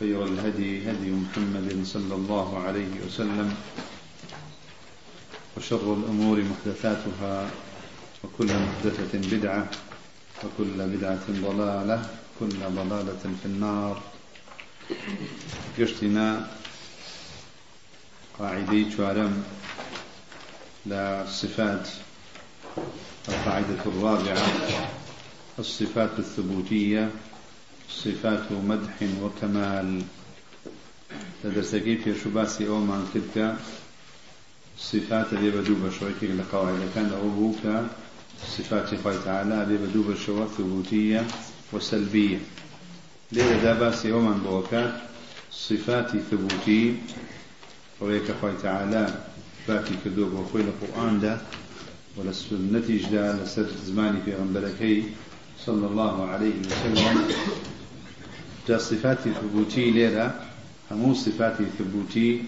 خير الهدي هدي محمد صلى الله عليه وسلم وشر الأمور محدثاتها وكل محدثة بدعة وكل بدعة ضلالة كل ضلالة في النار. قشتنا قاعدي شوارم لا صفات القاعدة الرابعة الصفات الثبوتية صفات مدح وكمال. لدرسكي في شباسي أو من تلك صفات اللي بدو بشويتك لقواعد كان أبوك صفات الله تعالى اللي بدو بشوى ثبوتية وسلبية. ليه دا باسي أو من بوكات صفات ثبوتي. ويك الله تعالى باكي كدوب وخوي القرآن ده. ولا السنة جدا لسر زماني في غنبلكي. صلى الله عليه وسلم. جا صفات ثبوتي ليرة همو صفات ثبوتي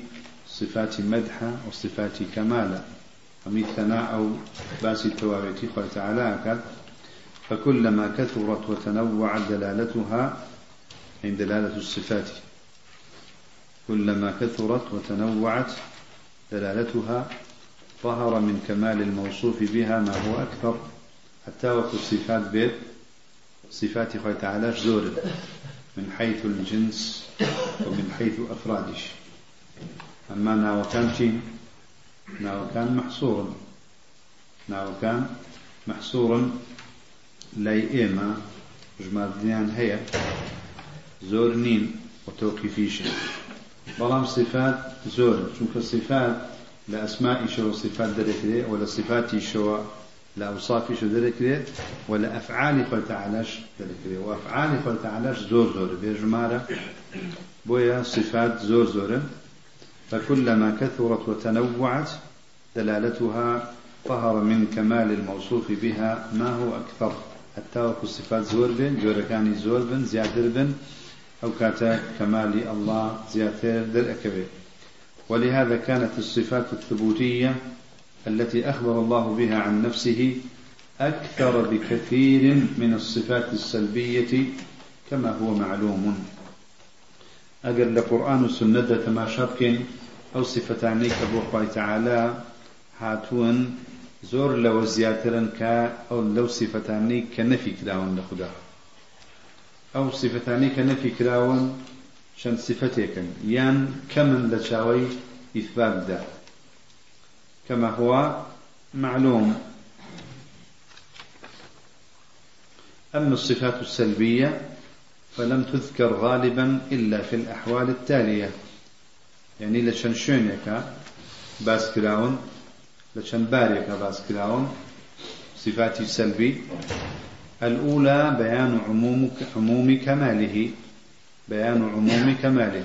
صفات مدحة وصفات كمالة همي ثناء أو باس التوابيتي قال تعالى فكلما كثرت وتنوعت دلالتها عند دلالة الصفات كلما كثرت وتنوعت دلالتها ظهر من كمال الموصوف بها ما هو أكثر حتى وقت الصفات بيت صفات الله تعالى زور من حيث الجنس ومن حيث أفرادش. أما ناو كان شيء ناو كان محصورا. ناو كان محصورا. لاي إيما. جمال ديان هي زور نين وتوقيفيش بلام صفات زور. شوف الصفات لأسماء شو صفات دركري ولا صفات شو لأوصافي شو ذكرت ولا أفعال قل تعالىش ذكرت وأفعال قل تعالىش زور زور. بيجمارة بويا صفات زور زور. فكلما كثرت وتنوعت دلالتها ظهر من كمال الموصوف بها ما هو أكثر. حتى وكو صفات زور بن جور كان زور بن زيادر بن أو كاتا كمال الله زيادر در أكبر. ولهذا كانت الصفات الثبوتية التي أخبر الله بها عن نفسه أكثر بكثير من الصفات السلبية كما هو معلوم. أجل القرآن والسنة ما شابك أو صفتانيك أبو تعالى هاتون زور لو زياترن كا أو لو صفتاني كنفي كراون لخدا. أو صفتاني كنفي كراون شن صفتيكن. يان كمن لشاوي إثبات ده كما هو معلوم. أما الصفات السلبية فلم تذكر غالبا إلا في الأحوال التالية. يعني لشن شونيك باس كراون لشن باريك باس كراون صفات السلبي الأولى بيان عموم عموم كماله بيان عموم كماله.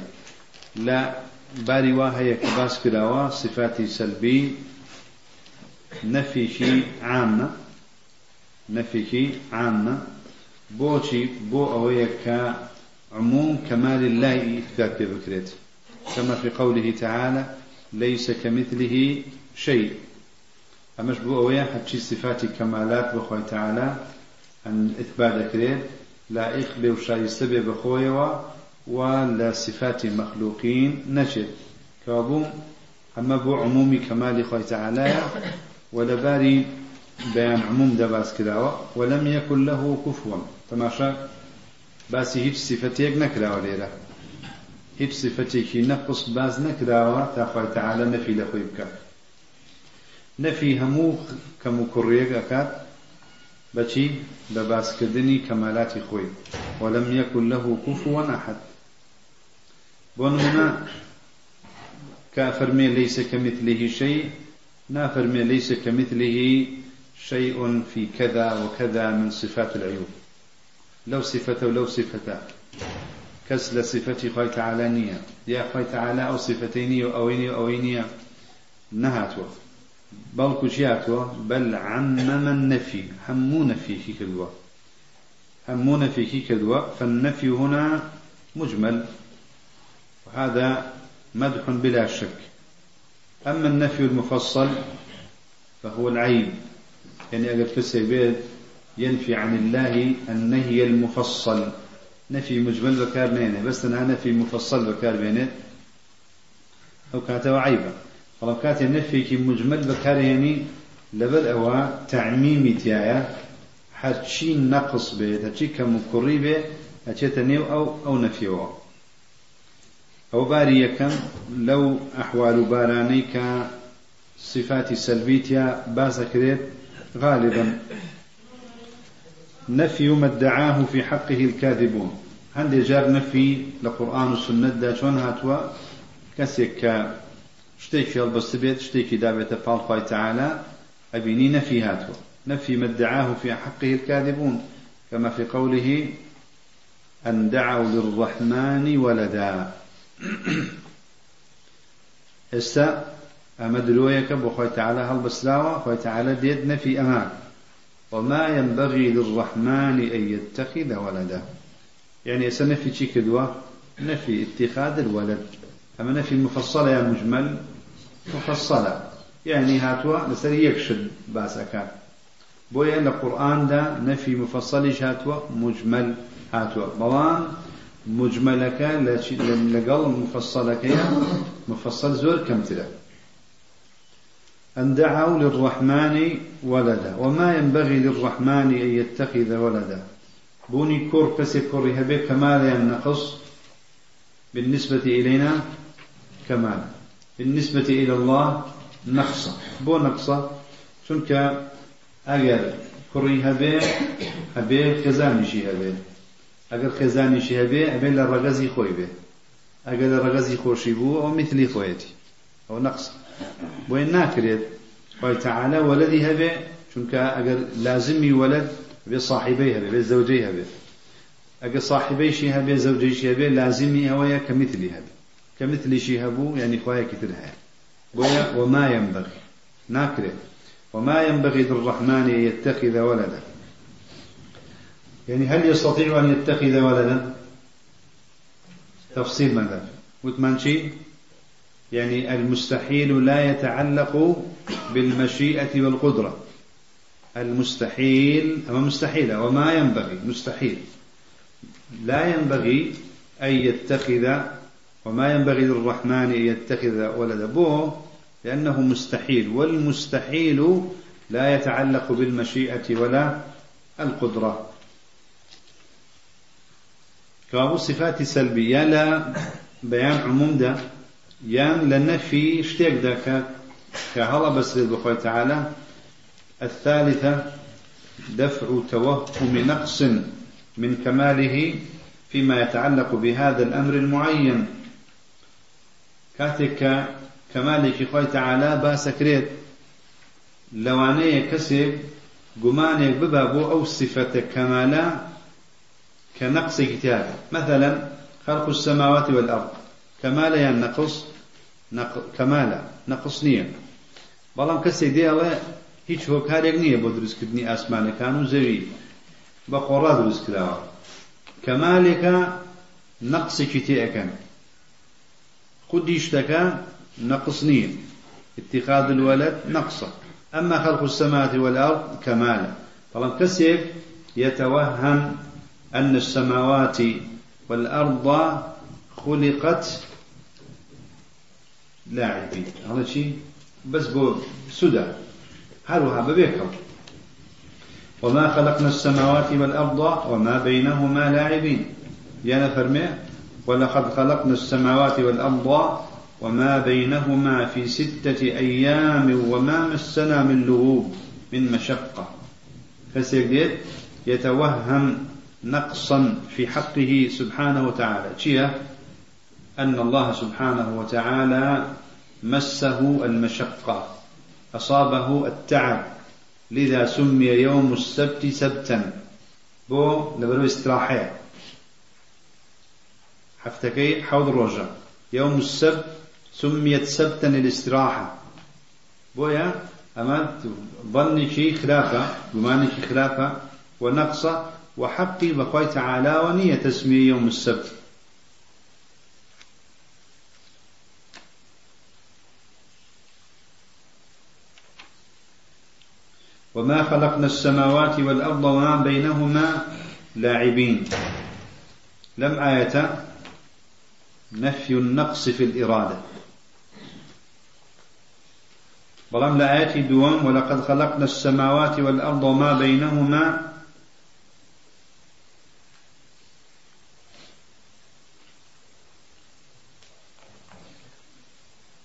لا باري واهي كباس كراوا صفات سلبي نفيشي عامة نفيشي عامة. بوشي بو أويك عموم كمال الله إثبات بكرت كما في قوله تعالى ليس كمثله شيء. أمش بو أويا حتشي صفات كمالات بخوي تعالى أن إثبات كريت لا إخبي وشايستبي بخوي ولا صفات مخلوقين نشد كابو أما بو عموم كمال خوي تعالى ولباري بيان عموم دباس كداوة ولم يكن له كفوا. تماشا باسي هيج صفتيك نكراوة ليرة هيج صفتيك نقص باز نكراوة تاخوي تعالى نفي لخوي بك نفي همو كمكريك أكاد بچي بباس كدني كمالات خوي. ولم يكن له كفوا أحد. بونهنا كأفرمي ليس كمثله شيء نافرمي ليس كمثله شيء في كذا وكذا من صفات العيوب. لو صفته لو صفته. كس لصفتي خوي تعالى نية. يا خوي تعالى أو صفتين أو أويني أو أوينية نهاتوا. بل كشياتوا بل عمم النفي. همو نفي كي كدوا همو نفي كي كدوا فالنفي هنا مجمل. وهذا مدح بلا شك. أما النفي المفصل فهو العيب يعني أجل كسي ينفي عن الله النهي المفصل. نفي مجمل بكار بينه. بس أنا نفي مفصل بكار بينه. أو كاتوا عيبا فلو كات النفي كي مجمل بكار يعني لبد أو تعميم تيايا. هرشي نقص به هرشي كمكري به هرشي تنيو أو أو نفيوه أو باري يكم لو أحوال بارانيك صفات سلبيتيا باز غالبا. نفي ما ادعاه في حقه الكاذبون. عندي جار نفي لقرآن والسنة دا شون هاتوا؟ كسيك شتيكي البس بيت شتيكي دابت فالخوي تعالى. أبيني نفي هاتوا. نفي ما ادعاه في حقه الكاذبون. كما في قوله أن دعوا للرحمن ولدا. استا أمدلويك بخوي تعالى هل بسلاوة خوي تعالى ديد نفي أمان وما ينبغي للرحمن أن يتخذ ولدا. يعني سنفي شي كدوة نفي اتخاذ الولد. أما نفي مفصلة يا مجمل؟ مفصلة يعني هاتوا لسر يكشد باسكا بويا القرآن دا نفي مفصل هاتوا مجمل هاتوا بلان مجملك لقل مفصلك مفصل زور كم تلا أن دعوا للرحمن ولدا. وما ينبغي للرحمن أن يتخذ ولدا. بوني كور كسي كور هبه كمال ينقص بالنسبة إلينا كمال. بالنسبة إلى الله نقص. بو نقص. شنك أجر كوري هبه هبه خزانشي هبه أجر خزانشي هبه هبه للرغزي خوي به أجر للرغزي خوشي بو أو مثلي خويتي أو نقص. بوين ناكريت خوي تعالى ولدي هبه شنك أجر لازمي ولد بصاحبيها به زوجيها به أجر صاحبي شيها به زوجي شيها به لازمي هويا كمثلها به كمثل شيها بو يعني خويا كترها بويا وما ينبغي ناكره وما ينبغي للرحمن أن يتخذ ولدا. يعني هل يستطيع أن يتخذ ولدا؟ تفصيل ماذا وثمان شيء يعني المستحيل لا يتعلق بالمشيئة والقدرة. المستحيل أما مستحيلة وما ينبغي مستحيل. لا ينبغي أن يتخذ وما ينبغي للرحمن أن يتخذ ولد. أبوه لأنه مستحيل والمستحيل لا يتعلق بالمشيئة ولا القدرة. كابو صفات سلبية لا بيان عموم ده يان لنفي شتيك ده كهلا بس للبخوة تعالى. الثالثة دفع توهم نقص من كماله فيما يتعلق بهذا الأمر المعين. كاتك كمالك خوي تعالى باسكريت لوانية كسب قمانك ببابو أو صفة كمالا كنقص كتاب. مثلا خلق السماوات والأرض. كمالا ينقص نق... كمالا نقص نية. بلام كسي دي الله هیچ هۆکارێک نییە بۆ دروستکردنی ئاسمانەکان و زەوی. بە خۆڕا دروست کراوە. کەمالێکە نەقسێکی تێئەکەن خودی شتەکە نەقص نییە. اتخاذ الولد نقصة أما خلق السماوات والأرض كمال طبعا كسيف يتوهم أن السماوات والأرض خلقت لاعبين هذا شيء بس بو سدى. هروها ببيكم. وما خلقنا السماوات والأرض وما بينهما لاعبين. يا فرمي ولقد خلقنا السماوات والأرض وما بينهما في ستة أيام وما مسنا من لغوب من مشقة. فسيقدر يتوهم نقصا في حقه سبحانه وتعالى. شيء؟ أن الله سبحانه وتعالى مسه المشقة أصابه التعب. لذا سمي يوم السبت سبتا. بو لبرو استراحة. حفتكي؟ حوض الرجع يوم السبت سميت سبتا للاستراحة. بويا أما ظني خلافة بماني خلافة ونقصة وحقي بقوي تعالى ونية تسمية يوم السبت. وما خلقنا السماوات والأرض وما بينهما لاعبين. لم آية نفي النقص في الإرادة. بلام لآيات دوام ولقد خلقنا السماوات والأرض وما بينهما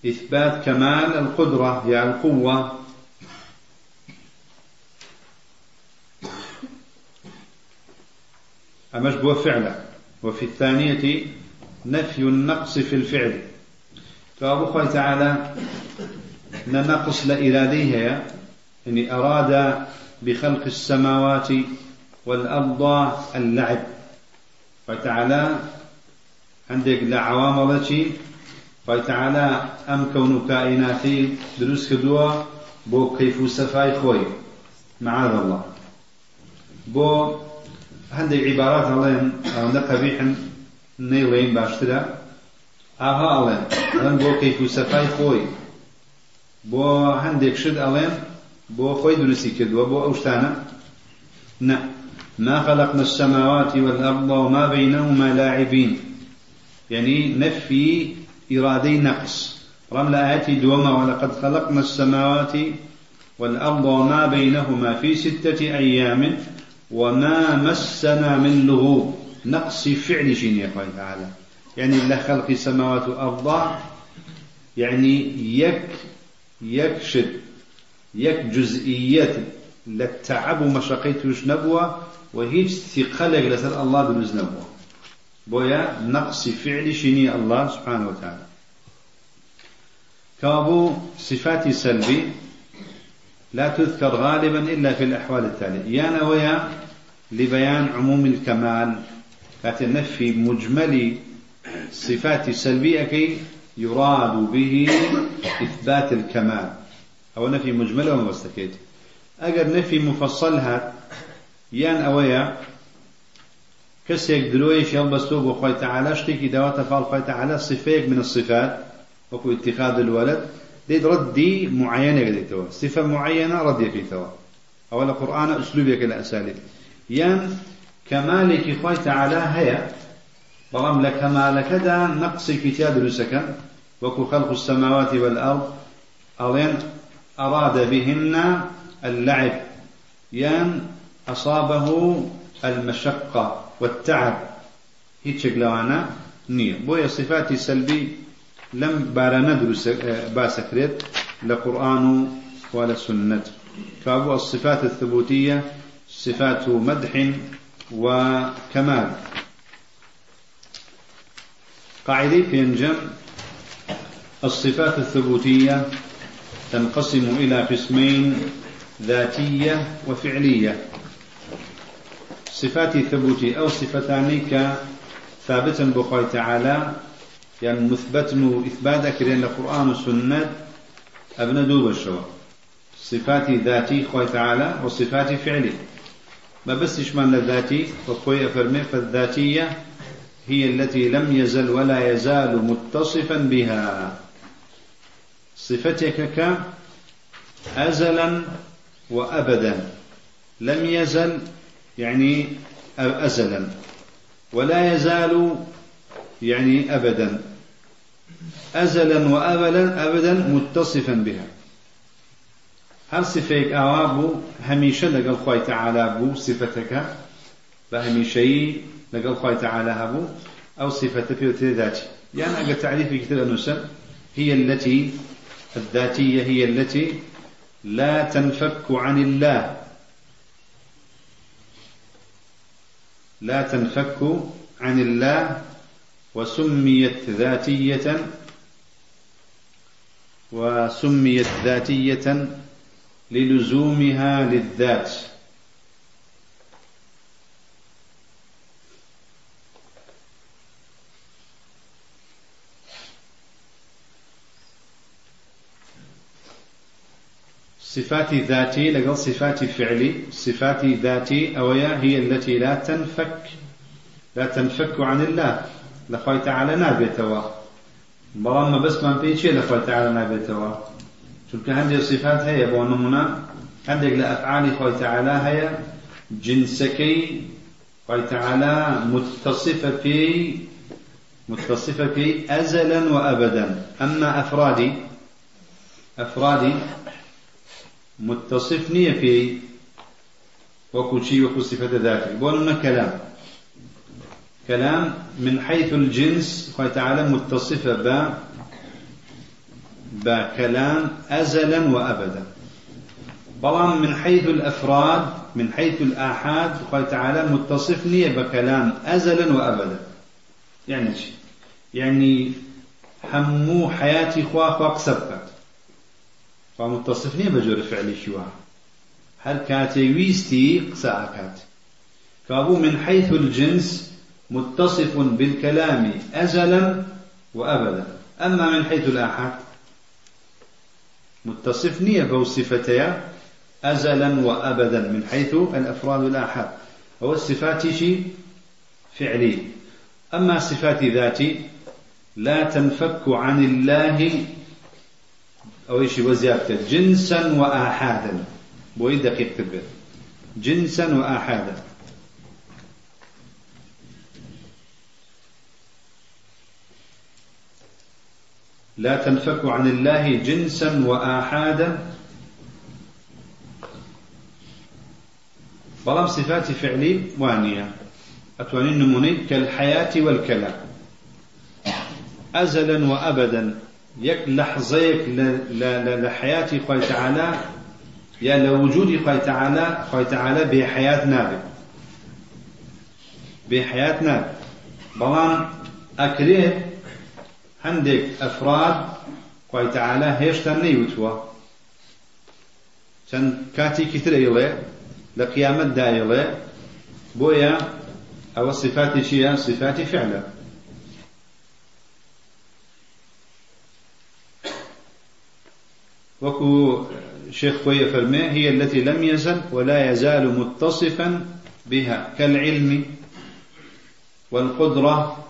إثبات كمال القدرة يعني القوة. أمش بو فعلا وفي الثانية نفي النقص في الفعل. فأبو تعالى ننقص لإراديه يعني أراد بخلق السماوات والأرض اللعب. فتعالى عندك فتعالى أم كون كائناتي دروس كدوا بو كيف سفاي خوي معاذ الله. بو هەندێک عیبارات هەڵێن ئەوەندە قەبیحن نەیڵێن باشترە. ئاها ئەڵێن ئەڵێن بۆ کەیف و سەفای خۆی. بۆ هەندێک شت ئەڵێن بۆ خۆی کردووە بۆ ئەو شتانە؟ نە. ما خلقنا السماوات والأرض وما بينهما لاعبين. يعني نفي إرادي نقص. رمل آياتي دوما ولقد خلقنا السماوات والأرض وما بينهما في ستة أيام وما مسنا من لغوب. نقص فعل شين يا تعالى. يعني لا خلق السماوات والأرض يعني يك يكشد يك جزئيات. للتعب ومشقيت نبوة وهيج ثقلق لسر الله نبوة. بويا نقص فعل شيني الله سبحانه وتعالى. كابو صفات سلبي لا تذكر غالبا إلا في الأحوال التالية. يا نويا لبيان عموم الكمال. كتنفي مجمل صفات سلبية كي يراد به إثبات الكمال. أو نفي مجمل أو مستكيت أجر نفي مفصلها. يان أويا كسيك دلويش يلبسوه بخوي تعالى شتيكي دوات فعل خوي تعالى صفيك من الصفات وكو اتخاذ الولد. دي ردي معينة قد صفة معينة ردي في توا أولا قرآن أسلوبك الأساليب يان كمالك خوي تعالى هيا بلام لكمالك دا نقص كتاب رسكا وكو خلق السماوات والأرض ألين أراد بهن اللعب. يان أصابه المشقة. والتعب هيك لوانا نية بويا صفات سلبي لم بارا ندرس باسكريت لقرآن ولا سنة فأبو الصفات الثبوتية صفات مدح وكمال قاعدة ينجم الصفات الثبوتية تنقسم إلى قسمين ذاتية وفعلية صفات ثبوتي أو صفتان ثابتا بخوي تعالى يعني مثبت إثبات كرين القرآن والسنة أبنى دوب الشوى صفات ذاتي خوي تعالى وصفات فعلي ما بس يشمل الذاتي وخوي أفرمي فالذاتية هي التي لم يزل ولا يزال متصفا بها. صفتك ك أزلا وأبدا لم يزل يعني أزلا ولا يزال يعني أبدا. أزلا وأبدا أبدا متصفا بها. هل صفيك أوابو هميشة لقل خوي تعالى بو صفتك بهميشي لقل خوي تعالى هبو أو صفة في ذاتي يعني أقل تعريف كتاب النسل هي التي الذاتية هي التي لا تنفك عن الله. لا تنفك عن الله وسميت ذاتية وسميت ذاتية للزومها للذات. صفات ذاتي لقل صفات فعلي صفات ذاتي أويا هي التي لا تنفك. لا تنفك عن الله. لخوي تعالى نابتوا بەڵام مەبەستمان پێی چیە لە خۆی تعالە نابێتەوە چونکە هەندێک صفات بۆ نمونە هەندێک لە ئەفعالی خۆی تعالە هەیە جنسەکەی خۆی تعالە متصفە پێی متصفة پێی أزلا وأبدا. أما أفرادي أفرادي متصف نية چی وەکو صفة ذاتي بۆ كلام. كلام من حيث الجنس قال تعالى متصفة ب بكلام أزلا وأبدا. بلان من حيث الأفراد من حيث الآحاد قال تعالى متصفني بكلام أزلا وأبدا. يعني شيء يعني همو حياتي خوا خوا فمتصفني بجور فعلي شوا. هل كاتي ويستي قساء كابو من حيث الجنس متصف بالكلام أزلا وأبدا. أما من حيث الآحاد متصف نية بو صفتيا أزلا وأبدا من حيث الأفراد الآحاد. هو الصفات شيء فعلي. أما صفات ذاتي لا تنفك عن الله أو شيء وزيادة جنسا وآحادا. بوي دقيق تبه. جنسا وآحادا. لا تنفك عن الله جنسا وآحادا. بلام صفات فعلي وانية. أتواني النموني كالحياة والكلام. أزلا وأبدا. يك لحظيك لحياة خوي تعالى يا لوجود خوي تعالى خوي تعالى بحياة نابي بحياة نابي بلام أكريه هەندێک ئەفراد خی تەعالا هێشتا نەیوتووە چەند کاتێکی تر ئەیڵێ لە قیامەتدا ئەیڵێ بۆیە ئەوە صفاتی چییە؟ صفاتی فعلە. وكو شيخ خوية فرمي هي التي لم يزل ولا يزال متصفا بها كالعلم والقدرة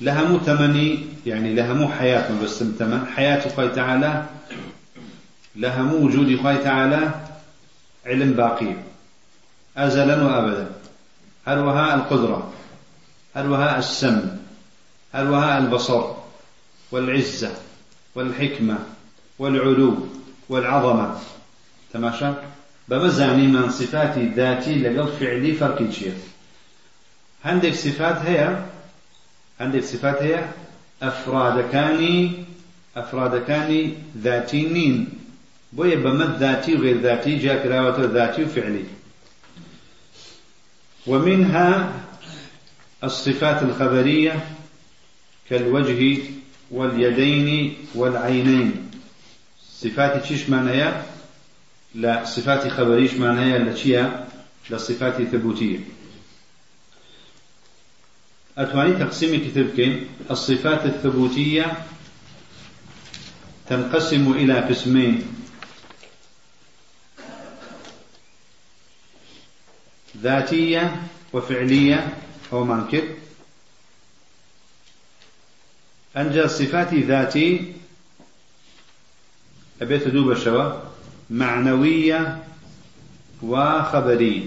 لها مو تمني يعني لها مو حياة بس تمن حياة خوي تعالى لها مو وجود خوي تعالى علم باقي أزلا وأبدا هل وها القدرة هل وها السمع هل وها البصر والعزة والحكمة والعلو والعظمة. تماشى بمزاني من صفات ذاتي لقل فعلي فرق شيء عندك صفات هي عندك صفات هي أفرادكاني أفرادكاني ذاتي نين بويا بمد ذاتي وغير ذاتي جاء كراوة ذاتي وفعلي ومنها الصفات الخبرية كالوجه واليدين والعينين. صفات تشيش معناها لا صفات خبريش معناها لشيا لصفات ثبوتيه أتواني تقسيم كتبك الصفات الثبوتية تنقسم إلى قسمين. ذاتية وفعلية أو منكر أنجى صفات ذاتي أبيت دوب الشوا معنوية وخبرية.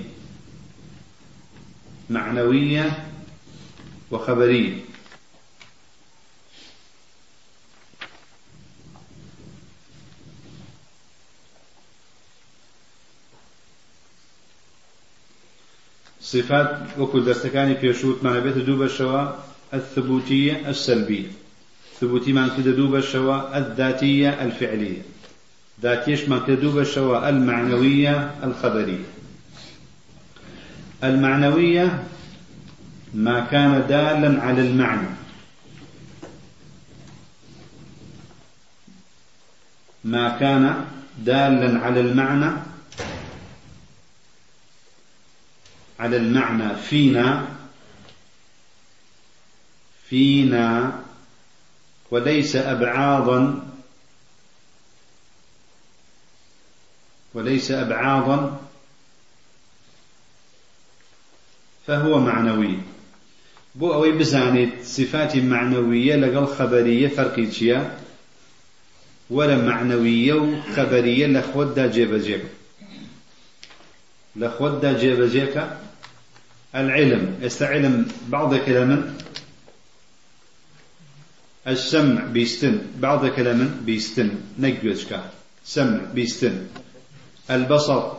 معنوية وخبرية. صفات وكل دستكاني بيشوت معنى بيت دوب الشواء الثبوتية السلبية. ثبوتي معنى كده دوب الشواء الذاتية الفعلية. ذاتيش معنى كده دوب الشواء المعنوية الخبرية المعنوية ما كان دالا على المعنى ما كان دالا على المعنى على المعنى فينا فينا وليس أبعاضا وليس أبعاضا فهو معنوي. بو أوي بزانيت صفات معنوية لقل خبرية فرقي تشيا ولا معنوية وخبرية لخودا جيب جيب لخودا جيب جيك العلم. استعلم بعض كلام السمع بيستن بعض كلام بيستن نجوزك سمع بيستن البصر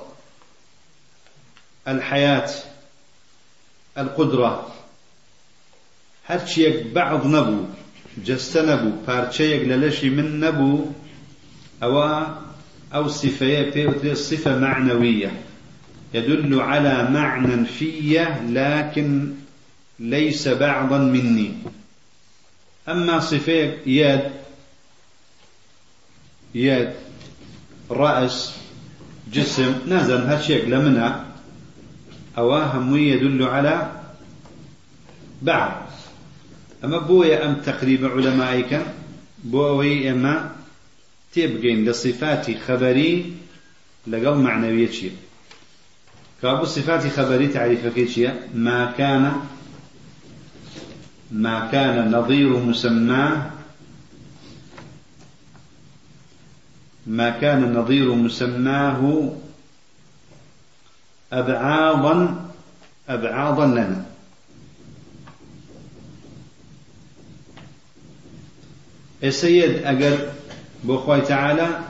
الحياة القدرة. هرچيك بعض نبو جست نبو پارچيك للشي من نبو أو أو صفة صفة معنوية يدل على معنى فيه لكن ليس بعضا مني أما صفة يد يد رأس جسم نازل هالشيء لمنها أواهم يدل على بعض. أما بويا أم تقريب علمائك بوي أما تبقين لصفات خبري لقل معنوية شيء. كابو صفات خبري تعريفك شيء. ما كان ما كان نظير مسماه ما كان نظير مسماه أبعاضا أبعاضا لنا. السيد أجر بخوي تعالى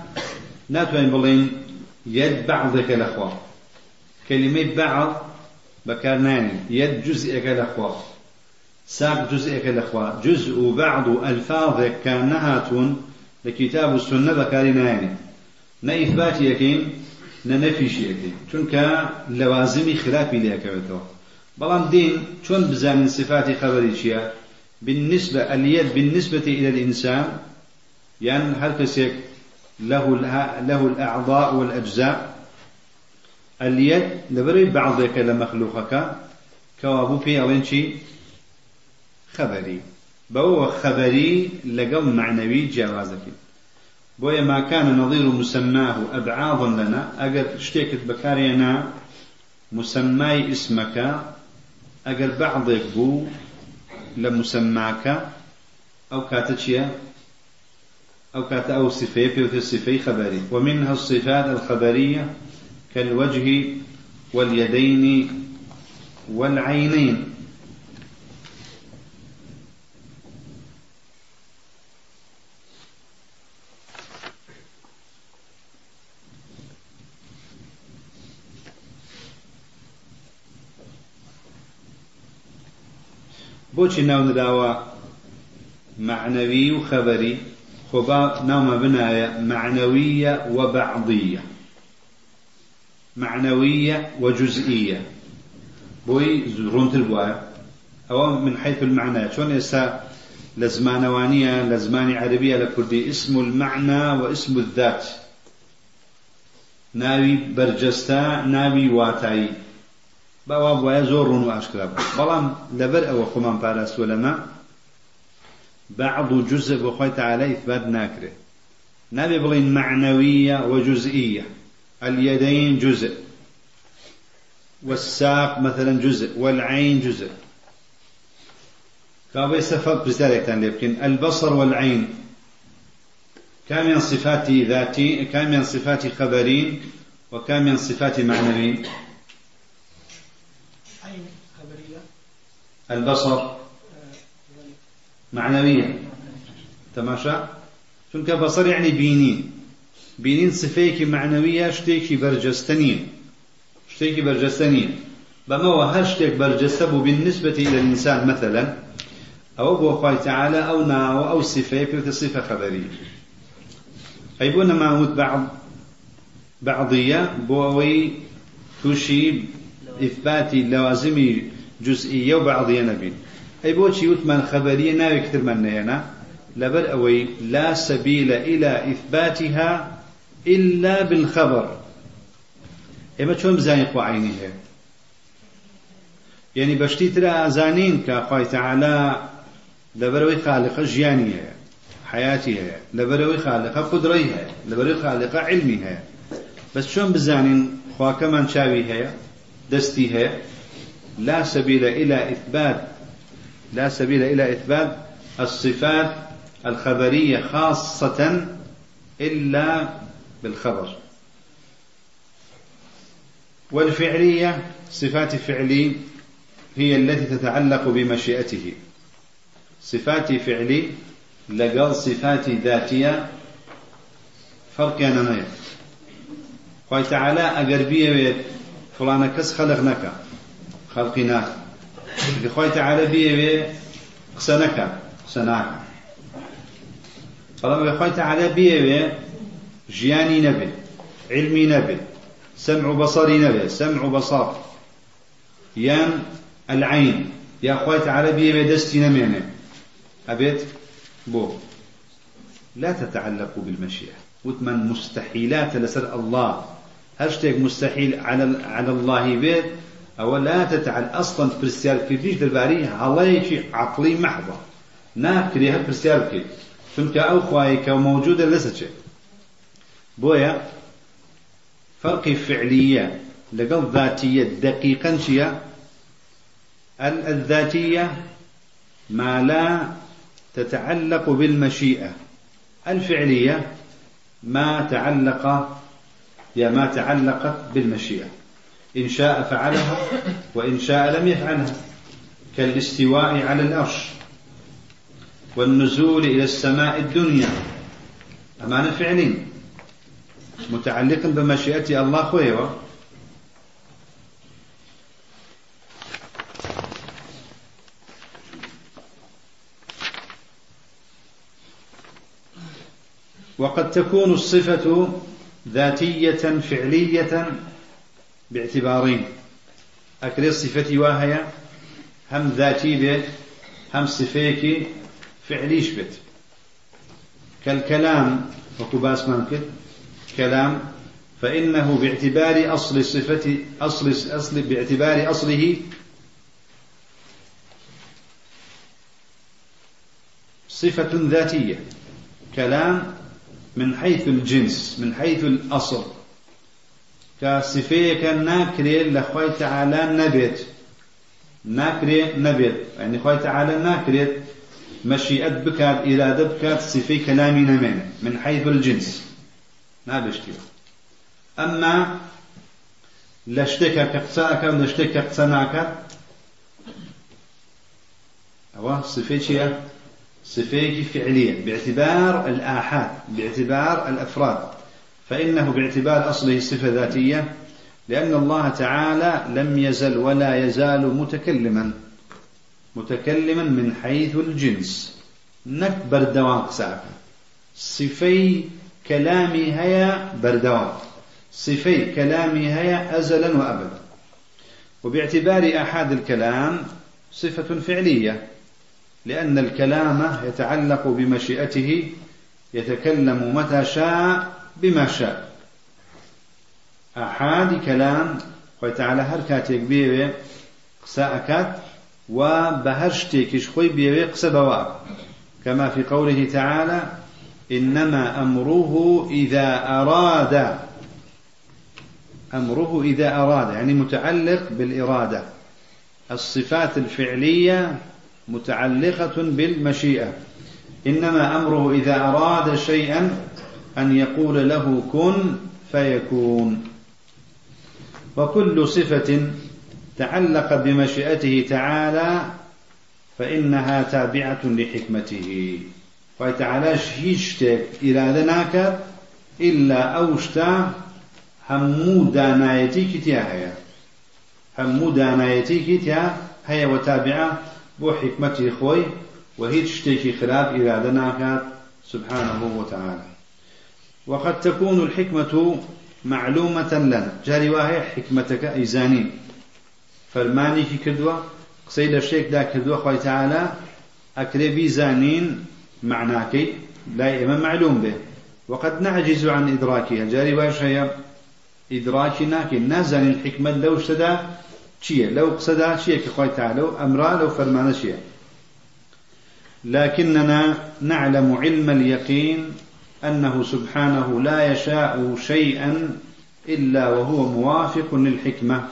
ناتوين بلين يد بعضك الأخوة. كلمة بعض بكرناني يد جزءك الأخوة. ساق جزءك الأخوة. جزء بعض ألفاظك كانها لكتاب السنة بكارناني نا إثبات يكين نا نفي شيء چونك لوازم خلافي ليكوتو بلان دين چون بزان صفات خبري شيئا بالنسبة اليد بالنسبة إلى الإنسان يعني هل كسيك له له الأعضاء والأجزاء. اليد لبري بعضك لمخلوقك كوابو في أولين خبري بو خبري لقل معنوي جوازك بويا ما كان نظير مسماه أبعاضا لنا أجر اشتكت بكارينا مسماي اسمك أجر بعضك بو لمسماك أو كاتشيا أو كات أو صفية في الصفي خبري ومنها الصفات الخبرية كالوجه واليدين والعينين. بۆچی ناو نراوە معنەوی و خەبەری؟ خۆبا ناومە بنایە معنەویە و بەعضیە معنەویە و جزئیە. بۆی ڕوونتر بووە. ئەوە من حيث المعنى چۆن ئێستا لە زمانەوانیە لە زمانی عربیە لە کوردی اسم المعنى واسم الذات. ناوی بەرجەستە ناوی واتایی. باوا بواە زۆر ڕوون و ئاشکرا بەڵام لەبەر ئەوە خۆمان پاراستوە لەمە بعض جزء بخوي تعالى إثبات ناكره نبي بلين معنوية وجزئية اليدين جزء. والساق مثلا جزء. والعين جزء. كابي سفر بذلك لكن البصر والعين. كم من صفات ذاتي كم من صفات خبرين وكم من صفات معنوين البصر معنوية. تماشى چونکە بصر يعني بينين بينين صفيك معنوية شتيكي برجستنين شتيكي برجستنين بما هل شتيك برجسته بالنسبة إلى الإنسان مثلا أو بو خوي تعالى أو ناو أو صفة في صفة خبرية أي بونا معود بعض بعضية بووي توشي إثباتي لوازمي جزئية وبعضية نبين أي بوشي يتمن خبرية ناوي كتر من نينا لبر أوي لا سبيل إلى إثباتها إلا بالخبر. إما شون بزاني قوى عيني هي؟ يعني بشتي ترى أزانين كخوي تعالى لبروي خالق جيانية حياتي هي لبروي خالق قدري هي لبروي خالق علمي هي. بس شون بزانين خوا كمان شاوي هي دستي هي؟ لا سبيل إلى إثبات لا سبيل إلى إثبات الصفات الخبرية خاصة إلا بالخبر. والفعلية صفات فعلي هي التي تتعلق بمشيئته. صفات فعلي لقال صفات ذاتية فرق أنا نية خوي تعالى أقربية فلان كس خلقناك. خلقناك خوي تعالى بيه قسنك قسناك بەڵام خۆی تعالى بيوي ژیانی نەبێ علمی نەبێ سمع بصري نبي سمع بصر يان العين يا خوي تعالى بيوي دستي نمينه أبيت بو. لا تتعلق بالمشيئة وثمن مستحيلات لسر الله. هشتك مستحيل على على الله بيت أو لا تتعلق أصلا برسيال كيفيش درباري هلايك عقلي محضة. ناكريها برسيال كيف چونکە ئەو خوای کە موجودە لەسە چێ. بۆیە فەرقی فعلیە لەگەڵ ذاتیە دقیقا چییە؟ الذاتية ما لا تتعلق بالمشيئة الفعلية ما تعلق يا ما تعلقت بالمشيئة إن شاء فعلها وإن شاء لم يفعلها كالاستواء على الأرش والنزول إلى السماء الدنيا. أمانة فعلين متعلق بمشيئة الله خويوة وقد تكون الصفة ذاتية فعلية باعتبارين. أكري صفتي واهية هم ذاتي به هم صفيكي فعليش بيت. كالكلام وكباس ممكن كلام فإنه باعتبار أصل صفة أصل أصل باعتبار أصله صفة ذاتية. كلام من حيث الجنس من حيث الأصل. كصفية كان ناكري لخوي تعالى نبت ناكري نبت يعني خوي تعالى ناكري مشيئة بكات إرادة بكات صفي كلامي نمين من حيث الجنس. نابشتي أما لشتك كقصاك لشتك كقصناك أو صفي شيء صفي فعلية باعتبار الآحاد باعتبار الأفراد. فإنه باعتبار أصله صفة ذاتية لأن الله تعالى لم يزل ولا يزال متكلما متكلما من حيث الجنس. نك بردوان قساك صفي كلامي هيا بردوان صفي كلامي هيا أزلا وأبدا. وباعتبار أحد الكلام صفة فعلية لأن الكلام يتعلق بمشيئته يتكلم متى شاء بما شاء. أحد كلام وتعالى هركات يكبير قساءكات وبهر شتێکیش خۆی بێوێ قسە كما في قوله تعالى إنما أمره إذا أراد. أمره إذا أراد يعني متعلق بالإرادة. الصفات الفعلية متعلقة بالمشيئة. إنما أمره إذا أراد شيئا أن يقول له كن فيكون. وكل صفة تعلق بمشيئته تعالى فإنها تابعة لحكمته. وتعالى هيشتك إلى ذناك إلا أوشتا همو دانايتي كتيا هيا. همو دانايتي كتيا هيا وتابعة بو حكمته خوي وهي تشتكي خلاف إلى ذناك سبحانه وتعالى. وقد تكون الحكمة معلومة لنا. جاري واهي حكمتك إيزانين فەرمانێکی کردووە؟ قسەی لە شتێکدا کردووە خۆی تعالا ئەکرێ بیزانین معناکەی لای ئێمە معلوم بێ. وقد نعجز عن إدراكها. جاري باش هي إدراكي ناكي نازل الحكمة لو شدا چییە؟ لو چییە کە خۆی تعالى أمرا لو فرمان چییە؟ لكننا نعلم علم اليقين أنه سبحانه لا يشاء شيئا إلا وهو موافق للحكمة.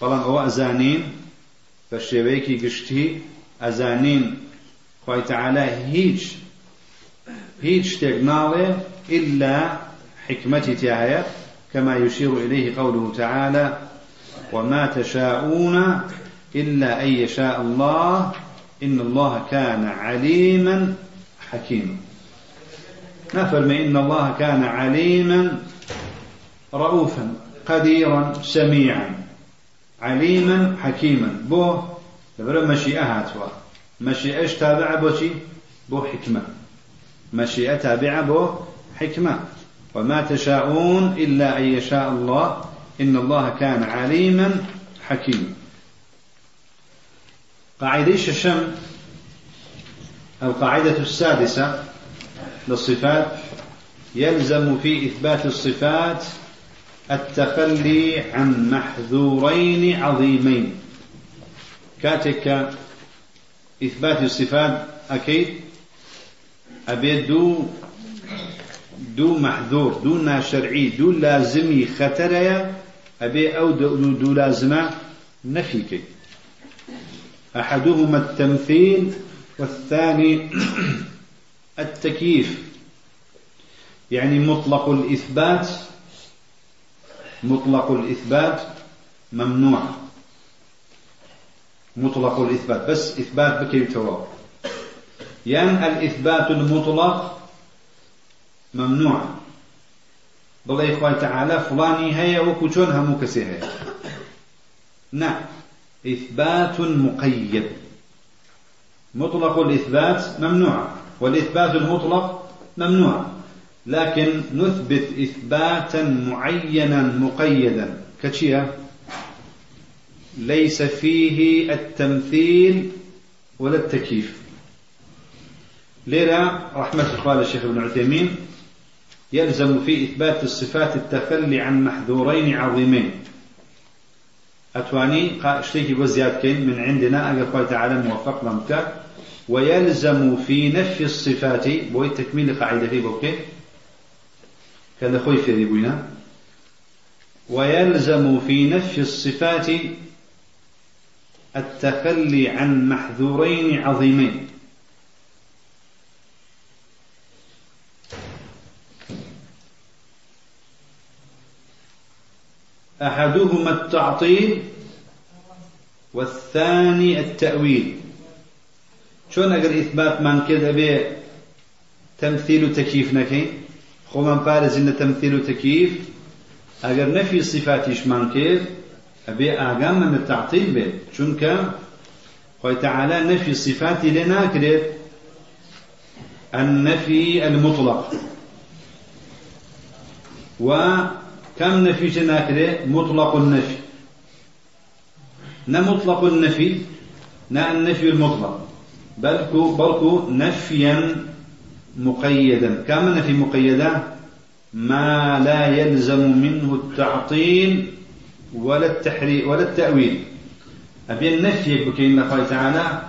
طبعا هو أزانين فالشيبيكي قشتي أزانين خوي تعالى هيج هيج تقنالي إلا حكمتي تعالى كما يشير إليه قوله تعالى وما تشاءون إلا أن يشاء الله إن الله كان عليما حكيما ما فرمي إن الله كان عليما رؤوفا قديرا سميعا. عليما حكيما. بو لبرا مشيئة هاتوا مشيئة تابعة بوشي بو حكمة مشيئة تابعة بو حكمة وما تشاءون إلا أن يشاء الله إن الله كان عليما حكيما. قاعدة الشم القاعدة السادسة للصفات يلزم في إثبات الصفات التخلي عن محذورين عظيمين. كاتك إثبات الصفات أكيد؟ أبي دو دو محذور دو شرعي دو لازمي خطريا أبي أو دو, دو لازمة نفيك أحدهما التمثيل والثاني التكييف. يعني مطلق الإثبات مطلق الإثبات ممنوع. مطلق الإثبات بس إثبات بكي تواب يعني الإثبات المطلق ممنوع. بل إخوة تعالى فلاني هيا كسي هيا. نعم إثبات مقيد. مطلق الإثبات ممنوع. والإثبات المطلق ممنوع لكن نثبت إثباتا معينا مقيدا. كشيا ليس فيه التمثيل ولا التكييف. لذا رحمة الله الشيخ ابن عثيمين يلزم في إثبات الصفات التخلي عن محذورين عظيمين. أتواني اشتكي بزياد كين من عندنا أقل تعالى موفق لمكة ويلزم في نفي الصفات بوي تكميل قاعدة في بوكي. كذا خوي في ريبوينا ويلزم في نفي الصفات التخلي عن محذورين عظيمين. أحدهما التعطيل والثاني التأويل. شون أقر إثبات من كذا به تمثيل تكييف نكين خو من بارز إن تمثيل تكييف أقر نفي صفاتيش من كيف أبي أقام من التعطيل به شونك خوي تعالى نفي صفاتي لنا كده النفي المطلق. وكم نفي جناكده مطلق النفي نا مطلق النفي نا النفي المطلق. بلكو بلكو نفيا مقيدا. كما نفي مقيدا ما لا يلزم منه التعطيل ولا التحريف ولا التأويل. أبي النفي بكين الله تعالى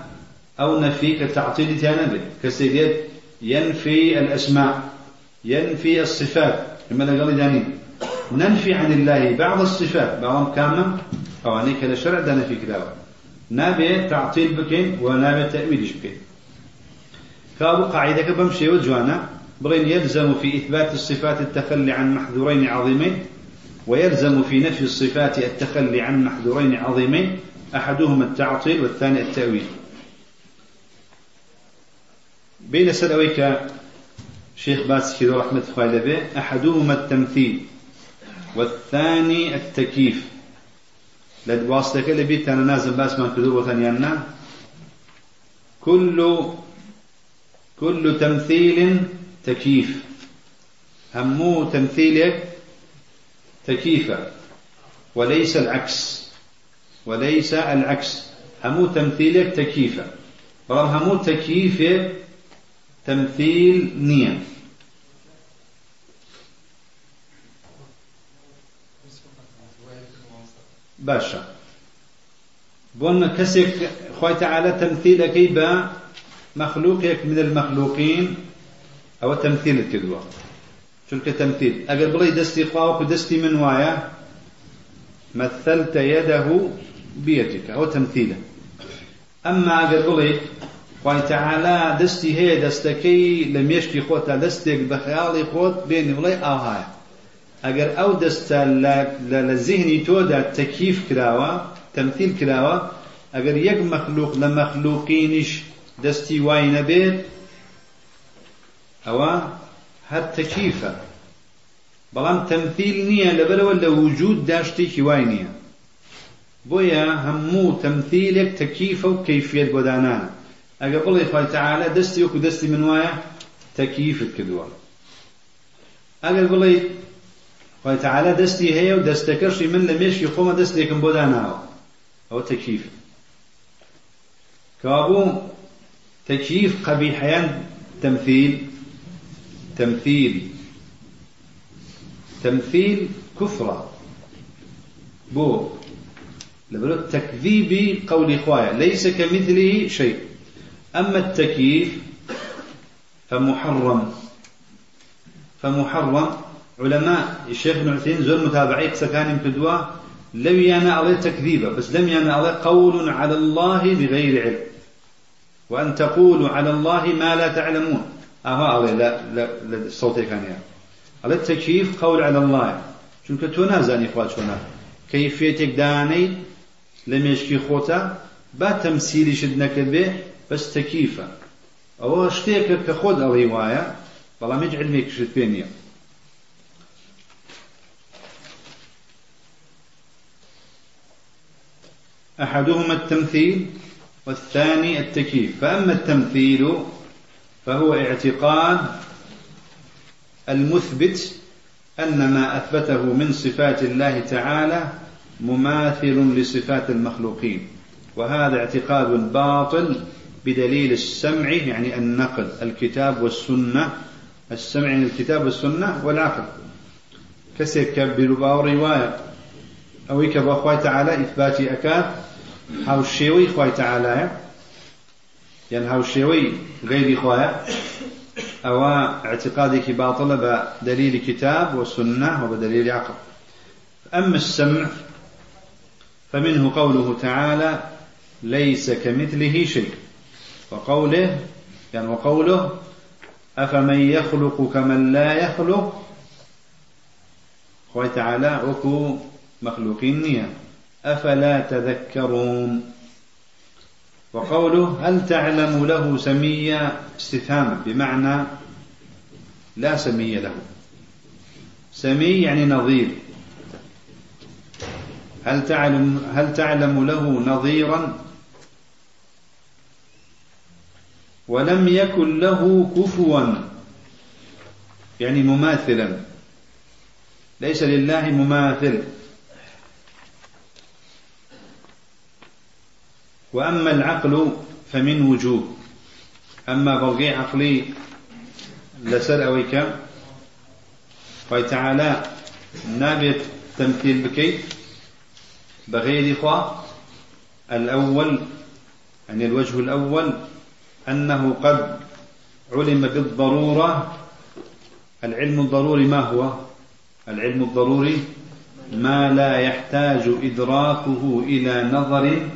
أو نفي كالتعطيل تانبه كسيديت ينفي الأسماء ينفي الصفات. كما قال داني ننفي عن الله بعض الصفات. بعضهم كامل أو أنيك لشرع دانا في نابي تعطيل بكين ونابي تأويلش بكين كابو قاعدة بمشي وجوانا بغين يلزم في إثبات الصفات التخلي عن محذورين عظيمين ويلزم في نفي الصفات التخلي عن محذورين عظيمين أحدهما التعطيل والثاني التأويل. بين سلويك شيخ باس كذا رحمة الله به أحدهما التمثيل والثاني التكييف. لد واصلك اللي بيت أنا نازل باس من كذوب وثانيانا كل كل تمثيل تكييف همو تمثيلك تكييفا وليس العكس وليس العكس همو تمثيلك تكييفا برام همو تكييف تمثيل نية باشا. بون كسك خوي تعالى تمثيلك با مخلوقك من المخلوقين؟ أو تمثيل الكذوة چونکە تەمثيل ئەگەر بڵێ دەستی خواوەکو دەستی من وایە مثلت يده بيدك. أو تمثيلا أقل بڵێ خوای تعالا دەستی هەیە دەستەکەی لە مێشتی خۆتا دەستێک بە خەیاڵی خۆت بێنی بڵێ ئاهایە ئەگەر ئەو دەستە لە زیهنی تۆدا تەکیف کراوە تەمثیل کراوە ئەگەر یەک مەخلوق لە مەخلوقینیش دەستی وای نەبێت ئەوە هەر تەکیفە. بەڵام تەمثیل نییە لەبەرەوە لە وجود داشتێکی وای نییە. بۆیە هەموو تەمثیلێک تەکیفە و کەیفێت بۆدانانە ئەگە بڵێ خی تەعاالە دەستی وەکو دەستی من وایە تەکیفت کردووە. ئەگەر بڵێ خی تەعاالە دەستی هەیە و من لە مێشکی خۆمە دەستێکم بۆ داناوە. ئەوە تەکیف. كابو تكييف قبيحيان تمثيل تمثيل تمثيل كفرة بو لبلو تكذيب قول إخوايا ليس كمثله شيء أما التكييف فمحرم. فمحرم علماء الشيخ ابن عثيمين زور متابعي قسكان كدوا لم يانا عليه تكذيبا بس لم يانا عليه قول على الله بغير علم. وأن تقولوا على الله ما لا تعلمون. أها لا لا, الصوت كان يعني على التكييف قول على الله. چونکە تۆ نازانی خوا چۆنا کەیفێتێک دانەی لە مێشکی خۆتا با تەمسیلیشت نەکرد بێ بەس تەکیفە. ئەوە شتێکە کە خۆت ئەڵێ وایە بەڵام هیچ علمێکشت پێ أحدهما التمثيل والثاني التكييف. فأما التمثيل فهو اعتقاد المثبت أن ما أثبته من صفات الله تعالى مماثل لصفات المخلوقين وهذا اعتقاد باطل بدليل السمع يعني النقل الكتاب والسنة السمع الكتاب والسنة والعقل. كسيك بلباو رواية. أو يكبر أخوة تعالى إثبات أكاد هاو الشيوي أخوة تعالى يعني هاو الشيوي غير أخوة أو اعتقادك باطل بدليل كتاب وسنة وبدليل عقل. أما السمع فمنه قوله تعالى ليس كمثله شيء وقوله يعني وقوله أفمن يخلق كمن لا يخلق؟ خوي تعالى وكو مخلوقين نية. أفلا تذكرون؟ وقوله هل تعلم له سميا استفهام بمعنى لا سمي له. سمي يعني نظير. هل تعلم هل تعلم له نظيرا؟ ولم يكن له كفوا. يعني مماثلا. ليس لله مماثل. وأما العقل فمن وجوه أما بلغي عقلي لسر أويك تعالى نابت تمثيل بكي. بغير إخوة الأول يعني الوجه الأول أنه قد علم بالضرورة. العلم الضروري ما هو؟ العلم الضروري ما لا يحتاج إدراكه إلى نظر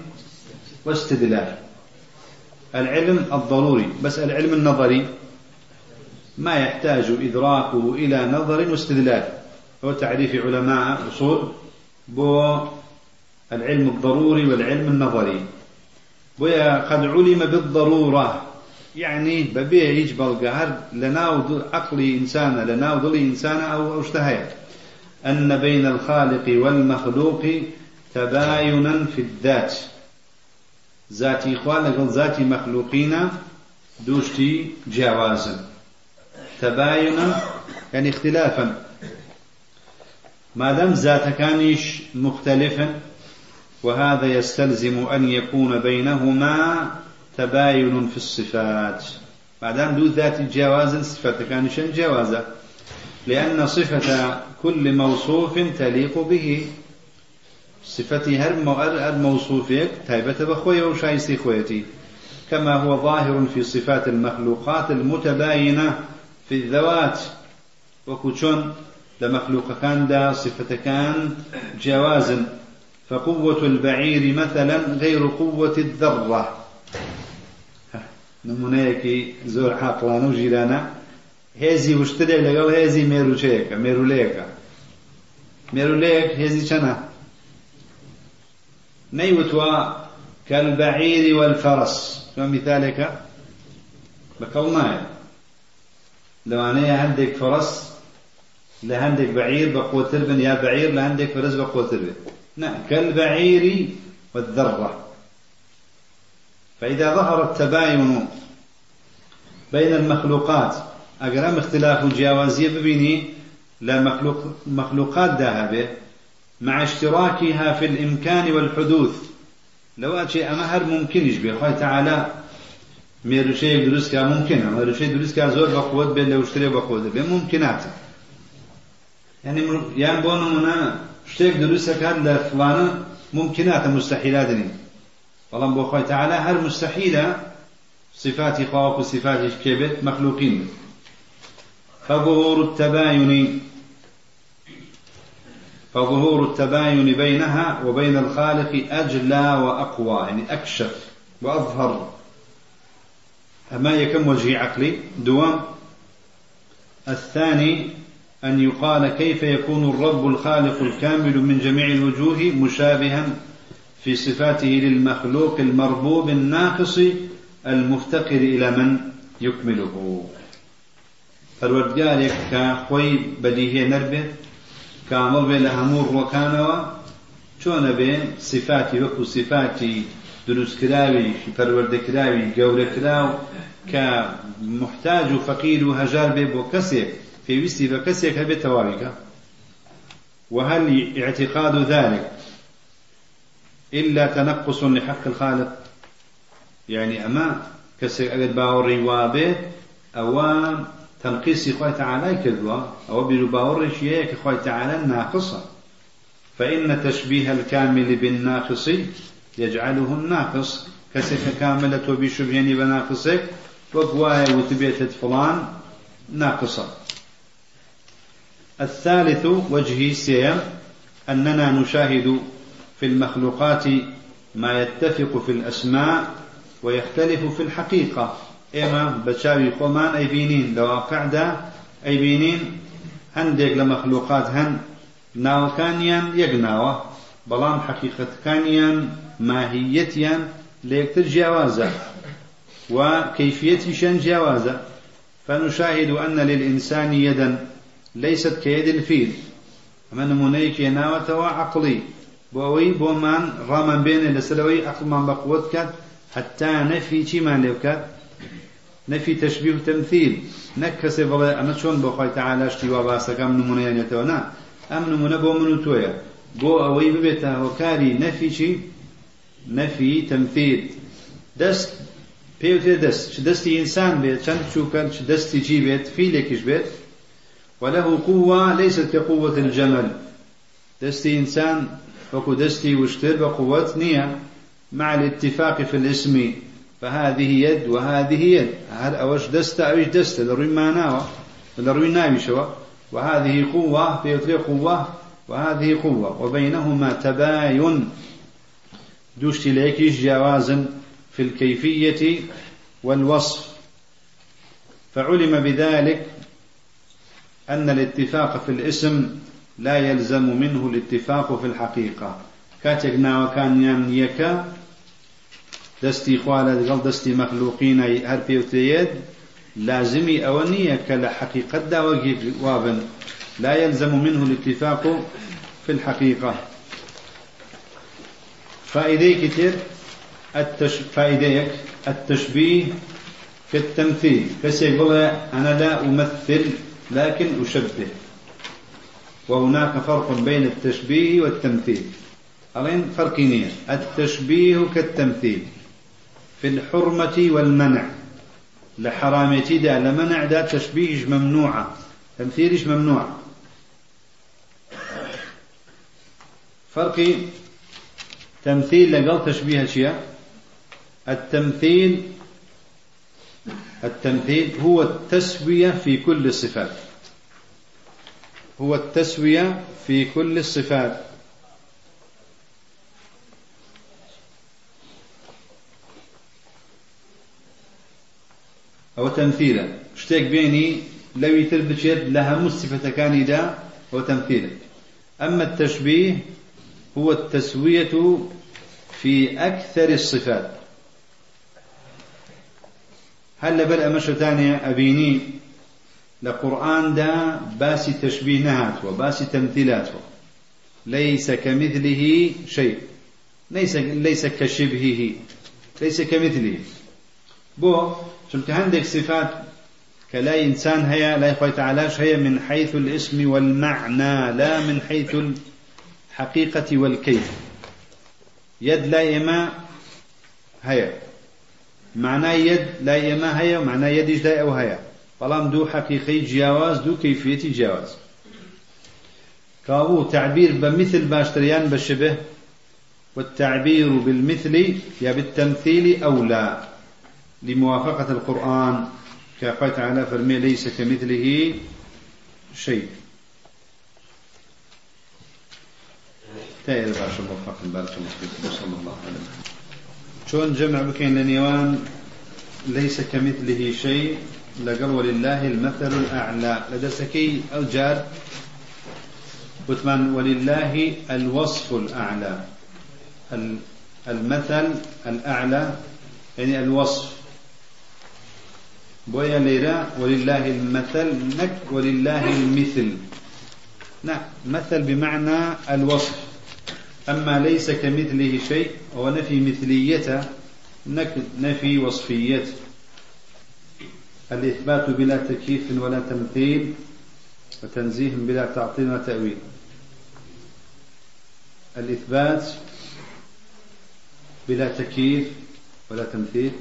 واستدلال. العلم الضروري بس العلم النظري ما يحتاج إدراكه إلى نظر واستدلال. هو تعريف علماء أصول بو العلم الضروري والعلم النظري. بويا قد علم بالضرورة يعني ببيع يجبر قهر لناو عقلي إنسان لناو ظلي إنسان أو أشتهيت. أن بين الخالق والمخلوق تباينا في الذات. ذاتي إخوان لقل ذاتي مخلوقين دوشتي جوازا تباينا يعني اختلافا ما دام ذات كانش مختلفا وهذا يستلزم أن يكون بينهما تباين في الصفات ما دام دو ذات جوازا صفة كان شن جوازا لأن صفة كل موصوف تليق به صفتي هر الموصوفك تايبة بخوية وشايستي خويتي كما هو ظاهر في صفات المخلوقات المتباينة في الذوات. وكوشون لمخلوق كان دا صفة كان جوازا فقوة البعير مثلا غير قوة الذرة. نمونەیەکی زۆر حاقلانە و ژیرانە. هێزی وشترێک لەگەڵ هێزی مێروچەیەەکە مێرولەیەەکە مێرولەیەک هێزی چەنە؟ نەیوتوە كالبعير والفرس. شو مثالك؟ بكل نایە لەوانەیە هەندێک فرس لهندك بعير بقوتر بن يا بعير لهندك فرس بقوتر بن نعم كالبعير والذرة. فإذا ظهر التباين بين المخلوقات أقرام اختلاف الجوازية ببيني لا مخلوق مخلوقات ذهبه مع اشتراكها في الإمكان والحدوث. لو أشي أما هر ممكن يشبه الله تعالى ميرو شيء دروس كا ممكن. ميرو شيء دروس كا زور بقوة بين لو اشتري بقوة بين ممكنات. يعني يعني بونو منا شتيك دروس كان لفلانة ممكنات مستحيلات بەڵام بۆ خۆی تعالى هەر مستحيلة صفات خواق وصفات كبت مخلوقين. فظهور التباين فظهور التباين بينها وبين الخالق أجلى وأقوى يعني أكشف وأظهر. أما يكم وجه عقلي؟ دوام. الثاني أن يقال كيف يكون الرب الخالق الكامل من جميع الوجوه مشابها في صفاته للمخلوق المربوب الناقص المفتقر إلى من يكمله. فالوردقارك كخوي بديهي نربه كامل بي لهمور وكانوا چۆنە بێ صفاتی وەکو صفاتی دروستکراوی پەروەردەکراوی گەورەکراو کە محتاج و فەقیر و هەژار بێ بۆ کەسێک پێویستی بە کەسێک هەبێت تەواویکە وهل اعتقاد ذلك؟ إلا تنقص لحق الخالق. يعني أما كسر أجد باوري وابه أو تنقيص خوي تعالى كذوا أو بيرو باوري شيء خوي تعالى ناقصة. فإن تشبيه الكامل بالناقص يجعله الناقص. كسف كاملة وبشبهني بناقصك وقوايا وتبيتت فلان ناقصة. الثالث وجهي سيم أننا نشاهد في المخلوقات ما يتفق في الأسماء ويختلف في الحقيقة. إما بشاوي خمان أي بينين لو قعدة أي بينين هندق لمخلوقات هن ناو كانيان يقناوة بلام حقيقة كانيان ماهيتيان ليكتر جوازة وكيفية شن جوازة فنشاهد أن للإنسان يدا ليست كيد الفيل. ئەمە نموونەیەک هێناوە عقلی ئەوەی بۆمان ڕامان بێنێ لەسەرەوەی عقلمان بە قوت کات حتا نەفی چیمان لێ بکات نەفی تەشبیه و تەمثیل نەک کەسێ بڵێ ئەمە چۆن بۆ خۆی تەعالا شتی وا باسەکەم نمونەیانێتەوە نا ئەم نمونە بۆ من و تۆیە بۆ ئەوەی ببێتە هۆکاری نەفی چی؟ نەفی تەمثیل دەست پێوتێ دەست چ دەستی ئینسان بێت چەند چووکە چ دەستی چی بێت فیلێکیش بێت وله قوة ليست كقوة الجمل. دستي إنسان وكو دستي وشتر بقوة نية مع الاتفاق في الاسم فهذه يد وهذه يد. هل أوش دست أوش دست؟ لروي ما ناوى. لروي ناوي شوا وهذه قوة في قوة. وهذه قوة. وبينهما تباين. دوشت ليكيش جوازا في الكيفية والوصف. فعلم بذلك أن الاتفاق في الاسم لا يلزم منه الاتفاق في الحقيقة. كاتك ناوكان يكا دستي خوالة قل دستي مخلوقين هر بيوتيد لازمي أونية كلا حقيقة دا وابن. لا يلزم منه الاتفاق في الحقيقة. فائدة كتير التش... فائدة التشبيه في التمثيل فسيقول أنا لا أمثل لكن أشبه. وهناك فرق بين التشبيه والتمثيل ألين فرقين التشبيه كالتمثيل في الحرمة والمنع. لحرامتي دا لمنع دا تشبيه ممنوعة تمثيلش ممنوع. فرقي تمثيل لقل تشبيه أشياء التمثيل التمثيل هو التسوية في كل الصفات. هو التسوية في كل الصفات. تمثيلا اشتاق بيني لو يتربش يد لها مصفة كان دا أو تمثيلا أما التشبيه هو التسوية في أكثر الصفات. هل بدأ مشى ثانية أبيني؟ لقرآن دا باسي تشبيه نهات وباسي تمثيلات ليس كمثله شيء. ليس ليس كشبهه. ليس كمثله. بو شمت عندك صفات كلا إنسان هي لا يخوي تعالى هي من حيث الاسم والمعنى لا من حيث الحقيقة والكيف. يد لا إما هي معنى يد لا إما هي ومعنى يد لا أو هي بەڵام دوو حەقیقەی جیاواز دوو کەیفێتی جیاواز. كابو تعبير بمثل باشتريان بشبه والتعبير بالمثل يا بالتمثيل أولى لموافقة القرآن كقال تعالى فرمي ليس كمثله شيء. تاير باشا موفق بارك الله فيكم صلى الله عليه وسلم. شون جمع بكين لنيوان ليس كمثله شيء لقل ولله المثل الأعلى. لدى سكي الجار وثمان ولله الوصف الأعلى. المثل الأعلى يعني الوصف. بويا ليرا ولله المثل نك ولله المثل. نعم مثل بمعنى الوصف. أما ليس كمثله شيء هو نفي مثليته نك نفي وصفيته. الإثبات بلا تكييف ولا تمثيل وتنزيه بلا تعطيل وتأويل. الإثبات بلا تكييف ولا تمثيل.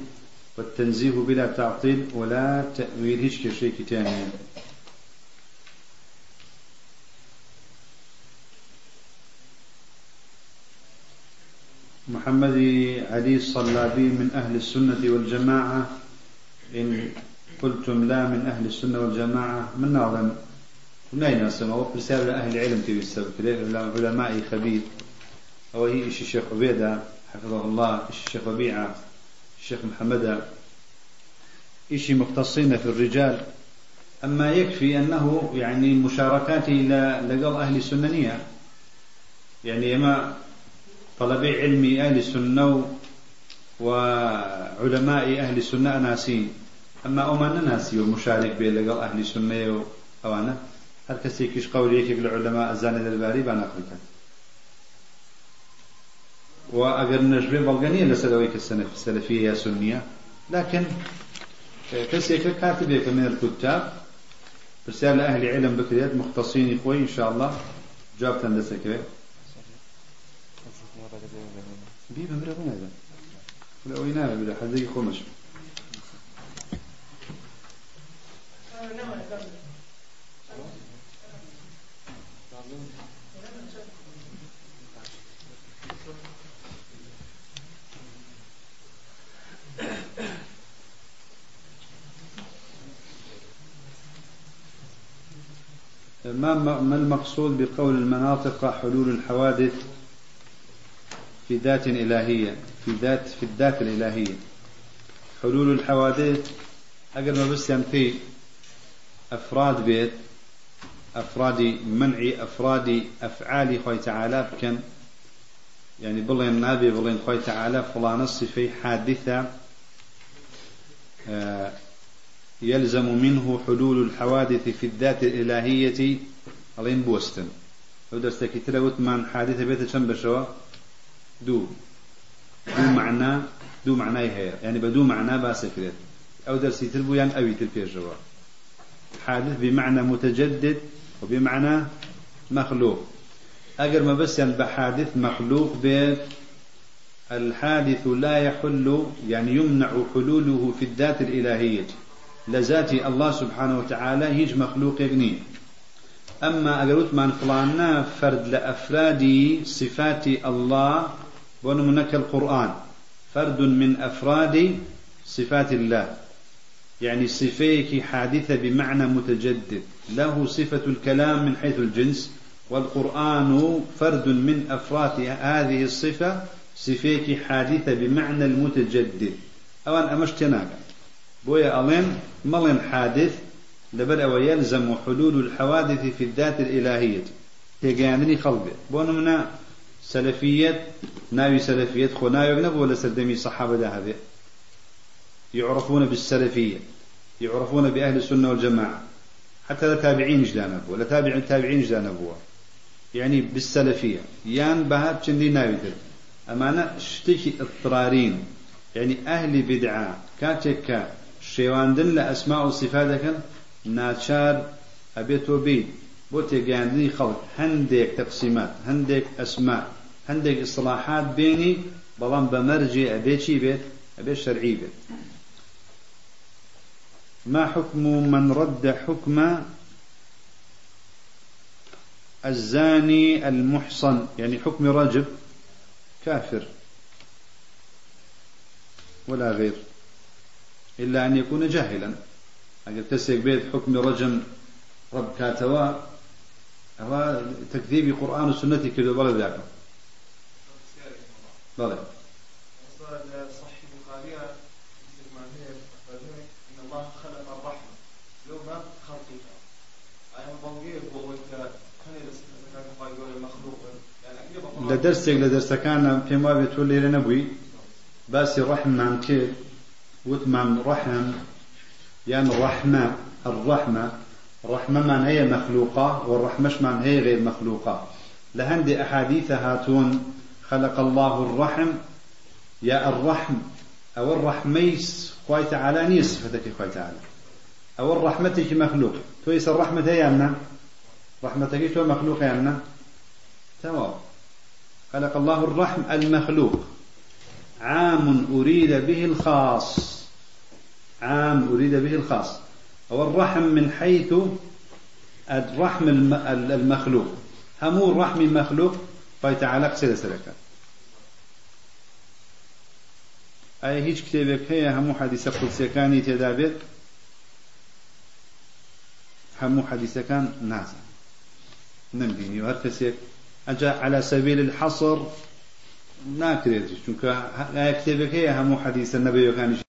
والتنزيه بلا تعطيل ولا تأويل هيش كشيء تاني محمد علي الصلابي من أهل السنة والجماعة. إن قلتم لا من أهل السنة والجماعة من نعلم؟ من أين أسمى وبرسالة أهل العلم تبي السبب علماء خبير. أو هي الشيخ عبيدة حفظه الله الشيخ ربيعة. الشيخ محمد إشي مختصين في الرجال أما يكفي أنه يعني مشاركاتي لقل أهل السننية. يعني ما طلبي علمي أهل السنة وعلماء أهل السنة ناسين أما أومان ناسي ومشارك بين لقل أهل السنة وأوانا هل كسيكيش قولي العلماء الزاني الباري بان أخرجك وأجر نجبين بلغانية لسلويك السلفية سنية لكن كسيك كاتب من الكتاب رسالة أهل علم بكريات مختصين إخوي إن شاء الله جواب تندسك بيبا مرغونا هذا ولا وينها بلا حد يخمش ما ما المقصود بقول المناطق حلول الحوادث في ذات إلهية في ذات في الذات الإلهية؟ حلول الحوادث أقل ما بس في أفراد بيت أفراد منع أفراد أفعال خوي تعالى بكن. يعني بلين نابي بلين خوي تعالى فلان الصفي حادثة آه يلزم منه حلول الحوادث في الذات الإلهية. ألين بوستن لو درستك تلوت من حادثة بيت كم بشوا؟ دو. دو معنى دو معنى هي يعني بدو معنى باسكرت أو درسي تلبو يعني أوي تلبيجوا حادث بمعنى متجدد وبمعنى مخلوق. أجر ما بس يعني بحادث مخلوق بيت الحادث لا يحل يعني يمنع حلوله في الذات الإلهية. لذاتي الله سبحانه وتعالى هيج مخلوق يغني أما أقلت من فلانا فرد لأفراد صفات الله ونمنك القرآن فرد من أفراد صفات الله. يعني صفيك حادثة بمعنى متجدد. له صفة الكلام من حيث الجنس والقرآن فرد من أفراد هذه الصفة صفيك حادثة بمعنى المتجدد. أو أن أمشتناك بويا ألين ملين حادث لبل أو يلزم حلول الحوادث في الذات الإلهية. تيجاندني خلقه بونمنا سلفية ناوي سلفية خو ناوي ولا سردمي صحابة هذه. يعرفون بالسلفية يعرفون بأهل السنة والجماعة. حتى تابعين جدا ولا تابع تابعين جدا يعني بالسلفية. يان بها بشندي ناويتر أمانة شتكي اضطرارين. يعني أهل بدعة كاتك شيواندن لأسماء وصفاتك ناتشار أبيتو بيت بۆ تێگەاندنی خەڵک هەندێک تەقسیمات هەندێک ئەسما هەندێک ئیسلاحات بێنی بەڵام بە مەرجێ ئەبێ چی بێت؟ ئەبێ شەرعی بێت. ما حكم من رد حكم الزاني المحصن يعني حكم رجب كافر ولا غير. إلا أن يكون جاهلا. أجل تسيق بيت حكم رجم رب كاتوا هو تكذيب قرآن وسنة كده بلا ذاك بلا لدرسك لدرس كان في ما بتولي لنبوي. بس رحمة كيف وثمان رحم. يعني الرحمة الرحمة. الرحمة من هي مخلوقة والرحمة من هي غير مخلوقة. لهندي أحاديث هاتون. خلق الله الرحم. يا الرحم. أو الرحميس خوي تعالى ني صفتك خوي تعالى. أو الرحمتك مخلوق. تويس الرحمة هي أمنا رحمتك تو مخلوق يا أمنا تمام. خلق الله الرحم المخلوق. عام أريد به الخاص. عام أريد به الخاص أو الرحم من حيث الرحم المخلوق. همو الرحم المخلوق فيتعلق سيدة سلكة. أي هيج كتابك هي همو حديث قدسي كان يتدابر همو حديث كان ناسا نمبيني وهر كسيك أجا على سبيل الحصر ناكريت چونك كتابك هي همو حديث النبي كان